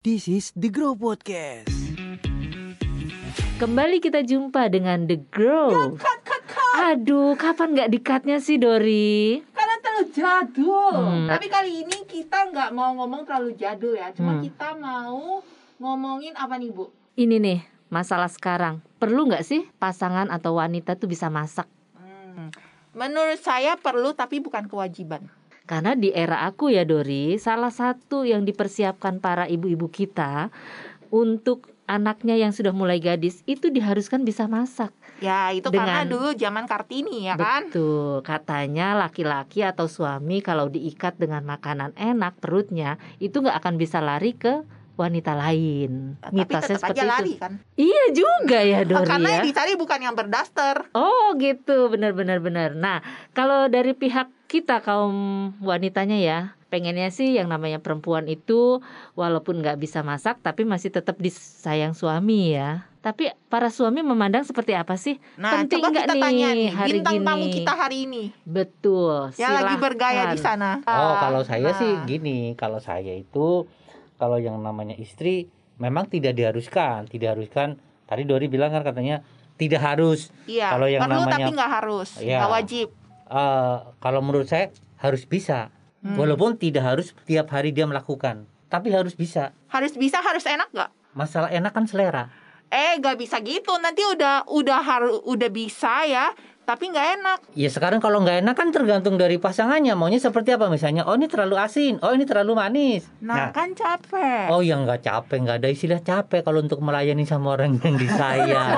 This is the Grow Podcast. Kembali kita jumpa dengan The Grow. Cut, cut, cut. Aduh, kapan nggak dikatnya sih Dori? Karena terlalu jadul. Hmm. Tapi kali ini kita nggak mau ngomong terlalu jadul ya. Cuma Hmm. kita mau ngomongin apa nih Bu? Ini nih masalah sekarang. Perlu nggak sih pasangan atau wanita tuh bisa masak? Hmm. Menurut saya perlu tapi bukan kewajiban. Karena di era aku ya Dori, salah satu yang dipersiapkan para ibu-ibu kita untuk anaknya yang sudah mulai gadis itu diharuskan bisa masak. Ya itu karena Dengan- dulu zaman Kartini ya kan. Betul, katanya laki-laki atau suami kalau diikat dengan makanan enak perutnya itu nggak akan bisa lari ke wanita lain. Tapi Mitosnya tetap seperti aja itu. lari kan. Iya juga ya Dori Karena ya. yang dicari bukan yang berdaster. Oh gitu, benar-benar benar. Nah, kalau dari pihak kita kaum wanitanya ya, pengennya sih yang namanya perempuan itu walaupun nggak bisa masak, tapi masih tetap disayang suami ya. Tapi para suami memandang seperti apa sih? Nah, Penting coba nggak kita nih tanya nih hari bintang tamu gini? kita hari ini Betul. yang lagi bergaya di silahkan. sana. Oh, kalau saya nah. sih gini, kalau saya itu kalau yang namanya istri memang tidak diharuskan, tidak haruskan. Tadi Dori bilang kan katanya tidak harus. Iya, kalau yang perlu namanya- tapi nggak harus, Iya. nggak wajib. Eh, kalau menurut saya harus bisa. Hmm. Walaupun tidak harus tiap hari dia melakukan, tapi harus bisa. Harus bisa, harus enak nggak? Masalah enak kan selera. Eh, nggak bisa gitu. Nanti udah udah harus udah bisa ya, tapi nggak enak. Ya sekarang kalau nggak enak kan tergantung dari pasangannya. Maunya seperti apa misalnya? Oh ini terlalu asin, oh ini terlalu manis. Nah, kan capek. Oh yang nggak capek, nggak ada istilah capek kalau untuk melayani sama orang yang disayang.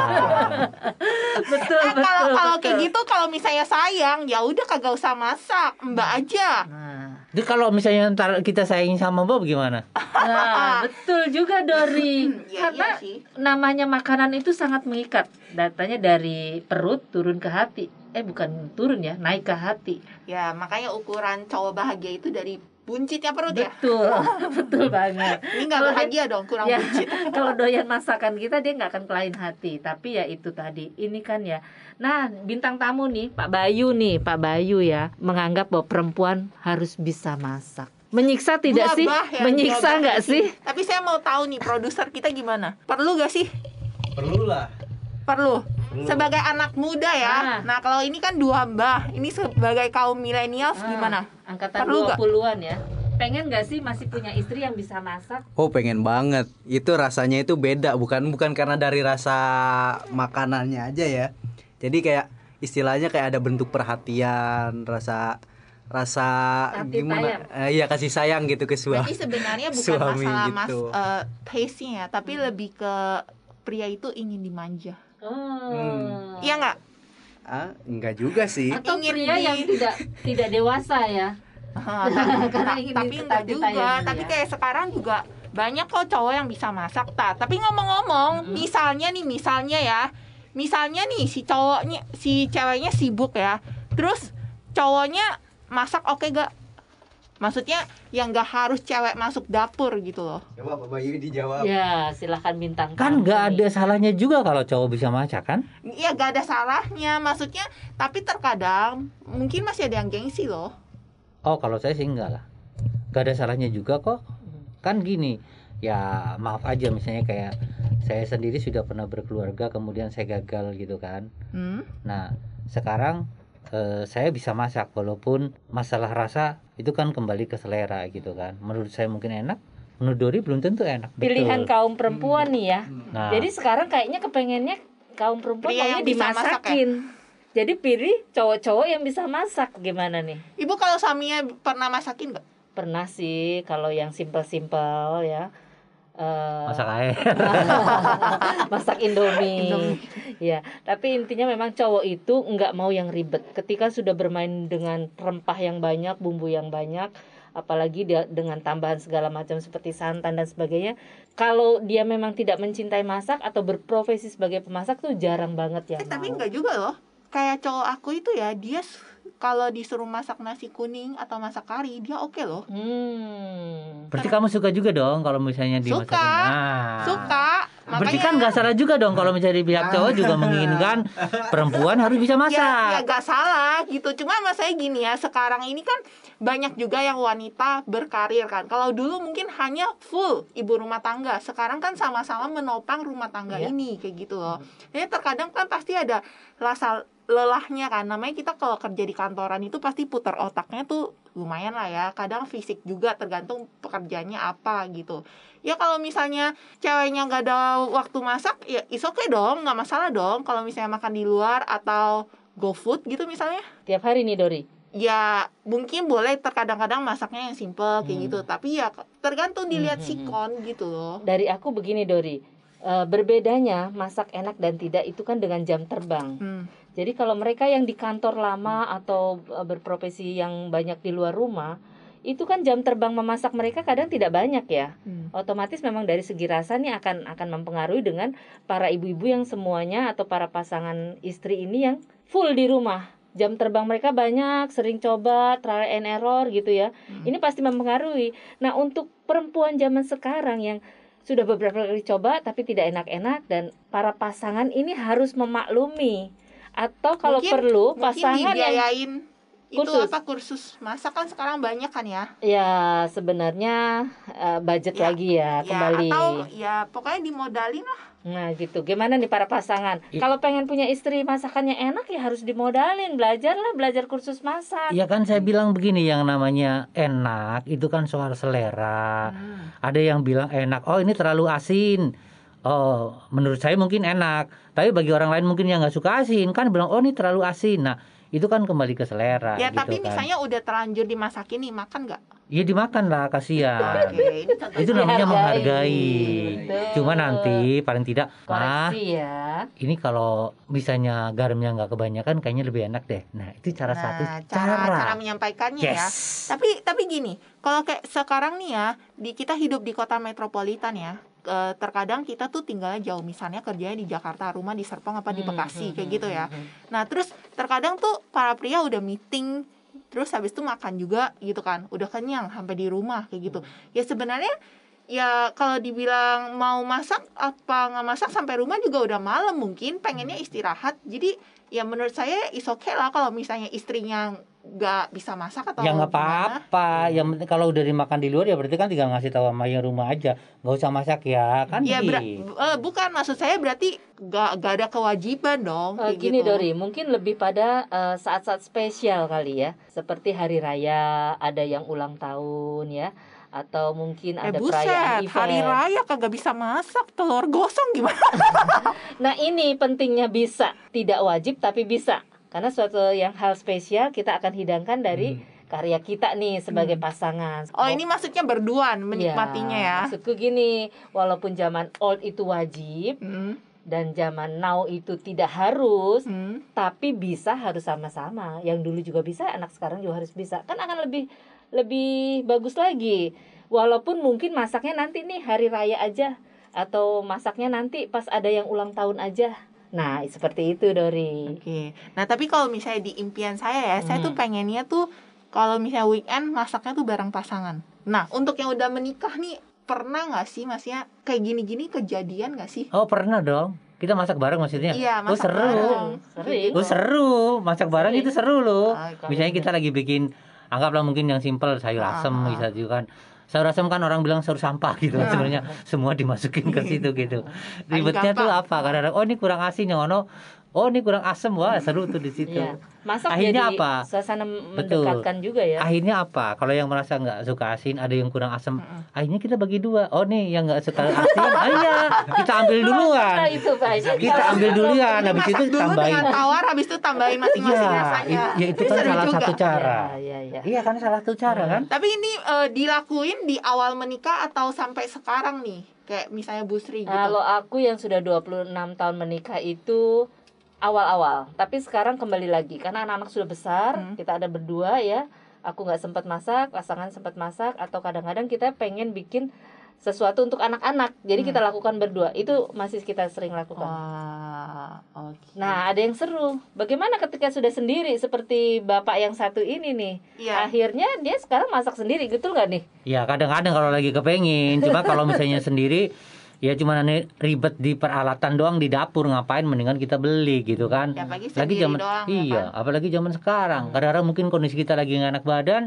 Betul, Eh, betul. kalau kalau betul. kayak gitu, kalau misalnya sayang, ya udah kagak usah masak, mbak aja. Nah, Jadi kalau misalnya ntar kita sayang sama Bob gimana? nah, betul juga Dori. Ya, Karena iya sih. namanya makanan itu sangat mengikat. Datanya dari perut turun ke hati. Eh bukan turun ya, naik ke hati. Ya, makanya ukuran cowok bahagia itu dari buncitnya perut ya. Betul, betul banget. Ini nggak Kalau bahagia dong, kurang Ya, buncit. kalau doyan masakan kita dia nggak akan kelain hati. Tapi ya itu tadi, ini kan ya. Nah, bintang tamu nih, Pak Bayu nih, Pak Bayu ya, menganggap bahwa perempuan harus bisa masak. Menyiksa tidak Gua sih? bah ya, Menyiksa nggak sih? Tapi saya mau tahu nih, produser kita gimana? Perlu gak sih? Perlu lah. Perlu. Sebagai anak muda ya. Ah. Nah, kalau ini kan dua mbah. Ini sebagai kaum milenials Ah, gimana? Angkatan Perlu nggak? 20-an ya. Pengen gak sih masih punya istri yang bisa masak? Oh pengen banget. Itu rasanya itu beda bukan bukan karena dari rasa makanannya aja ya. Jadi kayak istilahnya kayak ada bentuk perhatian, rasa rasa Hati gimana? Eh, iya kasih sayang gitu ke suami. Berarti sebenarnya bukan Suami masalah mas gitu. eh, taste-nya ya, tapi lebih ke pria itu ingin dimanja. Oh. Iya nggak? Ah, enggak juga sih. Atau Ingin pria di- yang tidak tidak dewasa ya. Ah, tapi, Karena ta- ingin tapi enggak juga. ditayangi Tapi ya. kayak sekarang juga banyak kok cowok yang bisa masak tak. Tapi ngomong-ngomong, Mm-mm. misalnya nih, misalnya ya, misalnya nih si cowoknya, si ceweknya sibuk ya, terus cowoknya masak oke gak? Maksudnya yang gak harus cewek masuk dapur gitu loh. Coba Pak Bayu dijawab. Ya, silahkan bintang Kan nggak ada salahnya juga kalau cowok bisa masak kan? Iya gak ada salahnya, maksudnya. Tapi terkadang mungkin masih ada yang gengsi loh. Oh kalau saya sih enggak lah. Gak ada salahnya juga kok. Kan gini, ya maaf aja misalnya kayak saya sendiri sudah pernah berkeluarga kemudian saya gagal gitu kan. Hmm? Nah sekarang eh, saya bisa masak walaupun masalah rasa itu kan kembali ke selera gitu kan. Menurut saya mungkin enak, menurut Dori belum tentu enak. Pilihan Betul. kaum perempuan nih ya. Nah, Jadi sekarang kayaknya kepengennya kaum perempuan maunya yang bisa masak ya? dimasakin. Jadi pilih cowok-cowok yang bisa masak gimana nih? Ibu kalau suaminya pernah masakin gak? Pernah sih kalau yang simpel-simpel ya. Eh, masak air. masak Indomie. Indomie. Ya, tapi intinya memang cowok itu nggak mau yang ribet. Ketika sudah bermain dengan rempah yang banyak, bumbu yang banyak, apalagi dia dengan tambahan segala macam seperti santan dan sebagainya. Kalau dia memang tidak mencintai masak atau berprofesi sebagai pemasak tuh jarang banget ya. Eh, tapi enggak juga loh. Kayak cowok aku itu ya, dia kalau disuruh masak nasi kuning atau masak kari, dia oke loh. Hmm. Berarti kamu suka juga dong kalau misalnya dimasakin. Suka. Nah. Suka. Berarti Makanya- kan nggak salah juga dong kalau menjadi pihak cowok juga menginginkan perempuan harus bisa ya, ya masak. gak salah gitu. Cuma mas saya gini ya sekarang ini kan banyak juga yang wanita berkarir kan. Kalau dulu mungkin hanya full ibu rumah tangga. Sekarang kan sama-sama menopang rumah tangga Iya. ini kayak gitu loh. Jadi terkadang kan pasti ada rasa lelahnya kan. Namanya kita kalau kerja di kantoran itu pasti putar otaknya tuh lumayan lah ya kadang fisik juga tergantung pekerjaannya apa gitu ya kalau misalnya ceweknya nggak ada waktu masak ya is okay dong nggak masalah dong kalau misalnya makan di luar atau go food gitu misalnya Tiap hari nih Dori. ya mungkin boleh terkadang-kadang masaknya yang simple kayak gitu tapi ya tergantung dilihat Hmm, hmm, sikon gitu loh Dari aku begini Dori. Eh, berbedanya masak enak dan tidak itu kan dengan jam terbang. Hmm. Jadi kalau mereka yang di kantor lama atau eh, berprofesi yang banyak di luar rumah, itu kan jam terbang memasak mereka kadang tidak banyak ya. Hmm. Otomatis memang dari segi rasa nih akan akan mempengaruhi dengan para ibu-ibu yang semuanya atau para pasangan istri ini yang full di rumah. Jam terbang mereka banyak, sering coba trial and error gitu ya. Ini pasti mempengaruhi. Nah, untuk perempuan zaman sekarang yang sudah beberapa kali coba tapi tidak enak-enak dan para pasangan ini harus memaklumi atau kalau Mungkin- perlu mungkin pasangan yang dibiayain itu Kursus. apa kursus masak kan sekarang banyak kan ya ya sebenarnya eh, budget Ya, lagi ya, kembali. ya atau ya pokoknya dimodalin lah Nah gitu, gimana nih para pasangan? I- Kalau pengen punya istri masakannya enak ya harus dimodalin, belajar lah, belajar kursus masak. Ya kan saya bilang begini yang namanya enak itu kan soal selera. Hmm. Ada yang bilang enak, oh ini terlalu asin. Oh, menurut saya mungkin enak. Tapi bagi orang lain mungkin yang nggak suka asin kan bilang, oh ini terlalu asin. Nah itu kan kembali ke selera. ya gitu tapi kan. misalnya udah terlanjur dimasakin nih makan nggak Ya dimakan lah kasihan. oke contoh itu namanya Dihargai. menghargai. Betul. Cuma nanti paling tidak, mah Koreksi ya. ini kalau misalnya garamnya nggak kebanyakan kayaknya lebih enak deh. Nah itu cara satu Nah, cara. cara cara menyampaikannya ya Yes. tapi tapi gini kalau kayak sekarang nih ya di kita hidup di kota metropolitan ya eh, terkadang kita tuh tinggalnya jauh misalnya kerjanya di Jakarta rumah di Serpong apa di Hmm, Bekasi hmm, kayak hmm, gitu ya. nah terus terkadang tuh para pria udah meeting terus habis itu makan juga gitu kan udah kenyang sampai di rumah kayak gitu. Ya sebenarnya ya kalau dibilang mau masak apa nggak masak sampai rumah juga udah malam mungkin pengennya istirahat. Jadi ya menurut saya is okay lah kalau misalnya istrinya nggak bisa masak atau ya nggak apa-apa. Yang penting kalau udah dimakan di luar ya berarti kan tinggal ngasih tahu sama yang rumah aja. Nggak usah masak ya. Kan Ya ber- gitu. eh, bukan. Maksud saya berarti gak, gak ada kewajiban dong kayak gini gitu. Dori, mungkin lebih pada eh, saat-saat spesial kali ya, seperti hari raya, ada yang ulang tahun ya, atau mungkin Eh ada buset, perayaan event. hari raya kagak bisa masak. Telur gosong gimana? Nah ini pentingnya bisa, tidak wajib tapi bisa, karena suatu yang hal spesial kita akan hidangkan dari karya kita nih sebagai pasangan. Oh ini maksudnya berduaan menikmatinya ya. Maksudku gini, walaupun zaman old itu wajib Hmm, dan zaman now itu tidak harus, hmm. tapi bisa harus sama-sama. Yang dulu juga bisa, anak sekarang juga harus bisa. Kan akan lebih lebih bagus lagi. Walaupun mungkin masaknya nanti nih hari raya aja atau masaknya nanti pas ada yang ulang tahun aja. Nah, seperti itu Dori. Oke. Nah tapi kalau misalnya di impian saya ya, saya tuh Hmm. pengennya tuh kalau misalnya weekend masaknya tuh bareng pasangan. Nah untuk yang udah menikah nih pernah nggak sih maksudnya kayak gini-gini kejadian nggak sih? oh pernah dong kita masak bareng maksudnya Iya oh masak seru bareng. Sering. oh seru masak bareng Sering. itu seru loh Ah, misalnya kita lagi bikin anggaplah mungkin yang simple sayur Ah, asem ah. bisa juga kan sayur asem kan orang bilang sayur sampah gitu Ah. sebenarnya semua dimasukin ke situ gitu. Ribetnya tuh apa? Kadang-kadang oh ini kurang asin yang ono oh ini kurang asem wah seru tuh di situ Iya. Masak Akhirnya jadi apa? suasana Betul. mendekatkan juga ya. akhirnya apa kalau yang merasa nggak suka asin ada yang kurang asem Mm-mm. akhirnya kita bagi dua oh nih yang nggak suka asin ah, iya kita ambil Nah, duluan itu Pak. Jadi kita ambil duluan habis masak itu dulu tambahin dengan tawar habis itu tambahin masing-masing Iya, rasanya. ya itu kan salah juga. satu cara Ya, ya, ya. iya kan salah satu cara kan Tapi ini eh, dilakuin di awal menikah atau sampai sekarang nih? Kayak misalnya Bu Sri gitu. Kalau aku yang sudah 26 tahun menikah itu awal-awal, tapi sekarang kembali lagi karena anak-anak sudah besar, Hmm. kita ada berdua ya. Aku nggak sempat masak, pasangan sempat masak atau kadang-kadang kita pengen bikin sesuatu untuk anak-anak. Jadi Hmm. kita lakukan berdua. Itu masih kita sering lakukan. Wah, oke. Nah, ada yang seru. Bagaimana ketika sudah sendiri seperti bapak yang satu ini nih? Iya. Akhirnya dia sekarang masak sendiri, betul nggak nih? ya kadang-kadang kalau lagi kepengin cuma kalau misalnya sendiri ya cuma aneh ribet di peralatan doang di dapur ngapain mendingan kita beli gitu kan Ya, lagi zaman doang, ya iya kan? Hmm. apalagi zaman sekarang kadang-kadang mungkin kondisi kita lagi nggak enak badan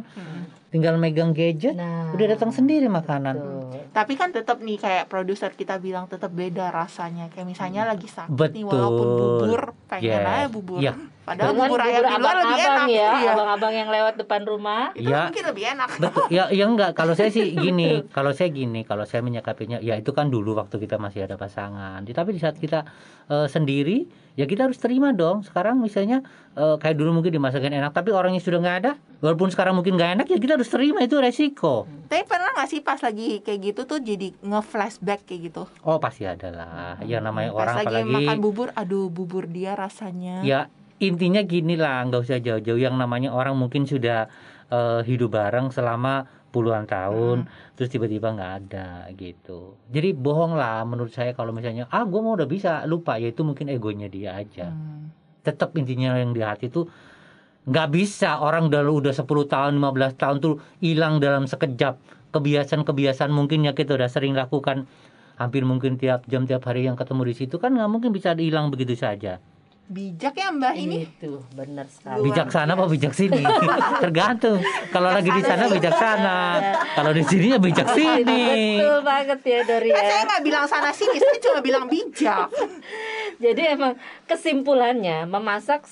tinggal megang gadget Nah, udah datang sendiri makanan tuh. Tapi kan tetap nih kayak produser kita bilang tetap beda rasanya. Kayak misalnya lagi sakit nih Betul. walaupun bubur pengen Yes. aja bubur. Iya. Padahal Dengan bubur ayam di luar lebih abang-abang enak. ya, Iya. abang-abang yang lewat depan rumah. Itu Ya. mungkin lebih enak. Betul. Ya, ya enggak. Kalau saya sih gini. kalau saya gini. Kalau saya menyikapinya, ya itu kan dulu waktu kita masih ada pasangan. Tapi di saat kita eh, sendiri, ya kita harus terima dong. Sekarang misalnya eh, kayak dulu mungkin dimasakin enak, tapi orangnya sudah nggak ada. Walaupun sekarang mungkin nggak enak, ya kita harus terima itu resiko. Tapi pernah gak sih pas lagi kayak gitu tuh jadi nge-flashback kayak gitu? Oh pasti ada lah. Ya namanya Pas orang lagi apalagi. makan bubur, aduh bubur dia rasanya. Ya intinya gini lah, nggak usah jauh-jauh. Yang namanya orang mungkin sudah eh, hidup bareng selama puluhan tahun, terus tiba-tiba nggak ada gitu. Jadi bohong lah menurut saya kalau misalnya ah gue mau udah bisa lupa, ya itu mungkin egonya dia aja. Hmm. Tetap intinya yang di hati tuh nggak bisa orang udah udah 10 tahun 15 tahun tuh hilang dalam sekejap kebiasaan-kebiasaan mungkin ya kita udah sering lakukan hampir mungkin tiap jam tiap hari yang ketemu di situ kan nggak mungkin bisa hilang begitu saja Bijak ya mbak ini. Itu benar sekali. Luar bijaksana apa bijak sini tergantung kalau lagi di sana bijaksana kalau di sini ya bijak sini Betul banget ya Dori Kan saya ya. nggak bilang sana sini, saya cuma bilang bijak. Jadi emang kesimpulannya memasak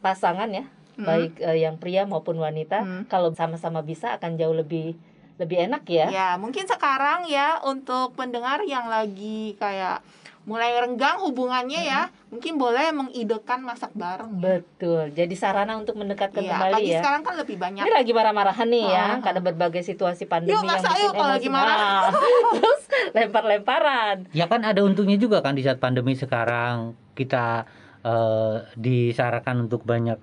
pasangan ya, Hmm. baik eh, yang pria maupun wanita, Hmm. kalau sama-sama bisa akan jauh lebih lebih enak ya. Ya, mungkin sekarang ya untuk pendengar yang lagi kayak mulai renggang hubungannya ya, mungkin boleh mengidekan masak bareng. ya. Betul. Jadi sarana untuk mendekatkan Iya, kembali apalagi ya. sekarang kan lebih banyak. Ini lagi marah-marahan nih ya, ah. karena berbagai situasi pandemi Yuk, yang masak bikin yuk kalau lagi marah. Terus lempar-lemparan. ya kan ada untungnya juga kan di saat pandemi sekarang kita eh, disarankan untuk banyak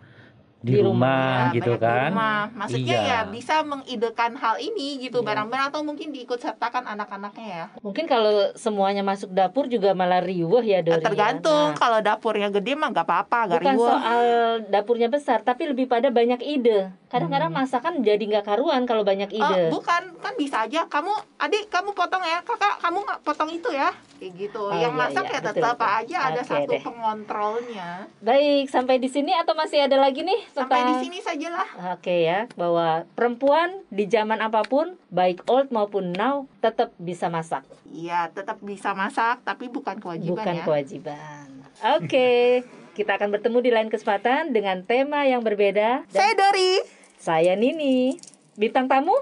di, Di rumah, Ya, gitu banyak di kan rumah. Maksudnya Iya. ya bisa mengidekan hal ini gitu Iya. bareng-bareng atau mungkin diikut sertakan anak-anaknya ya. Mungkin kalau semuanya masuk dapur juga malah riuh ya Dori. ya. Tergantung Nah, kalau dapurnya gede mah nggak apa-apa, gak Bukan soal dapurnya besar, tapi lebih pada banyak ide. Kadang-kadang masakan jadi nggak karuan kalau banyak Hmm. Oh, ide. bukan, kan bisa aja. Kamu, adik, kamu potong ya. Kakak, kamu potong itu ya. Kayak gitu. Oh, Yang iya, masak iya, ya betul, tetap betul. aja ada Oke satu deh. pengontrolnya. Baik, sampai di sini atau masih ada lagi nih Sampai di tentang sini sajalah. Oke ya, bahwa perempuan di zaman apa pun, baik old maupun now, tetap bisa masak, Iya, tetap bisa masak, tapi bukan kewajiban bukan ya. kewajiban. Oke, kita akan bertemu di lain kesempatan dengan tema yang berbeda. Dan Saya Dori. saya Nini, bintang tamu.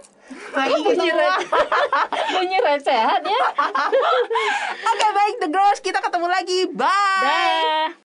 Bunyi, re- bunyi recehan ya. Oke, baik The Girls, kita ketemu lagi. Bye. Dah.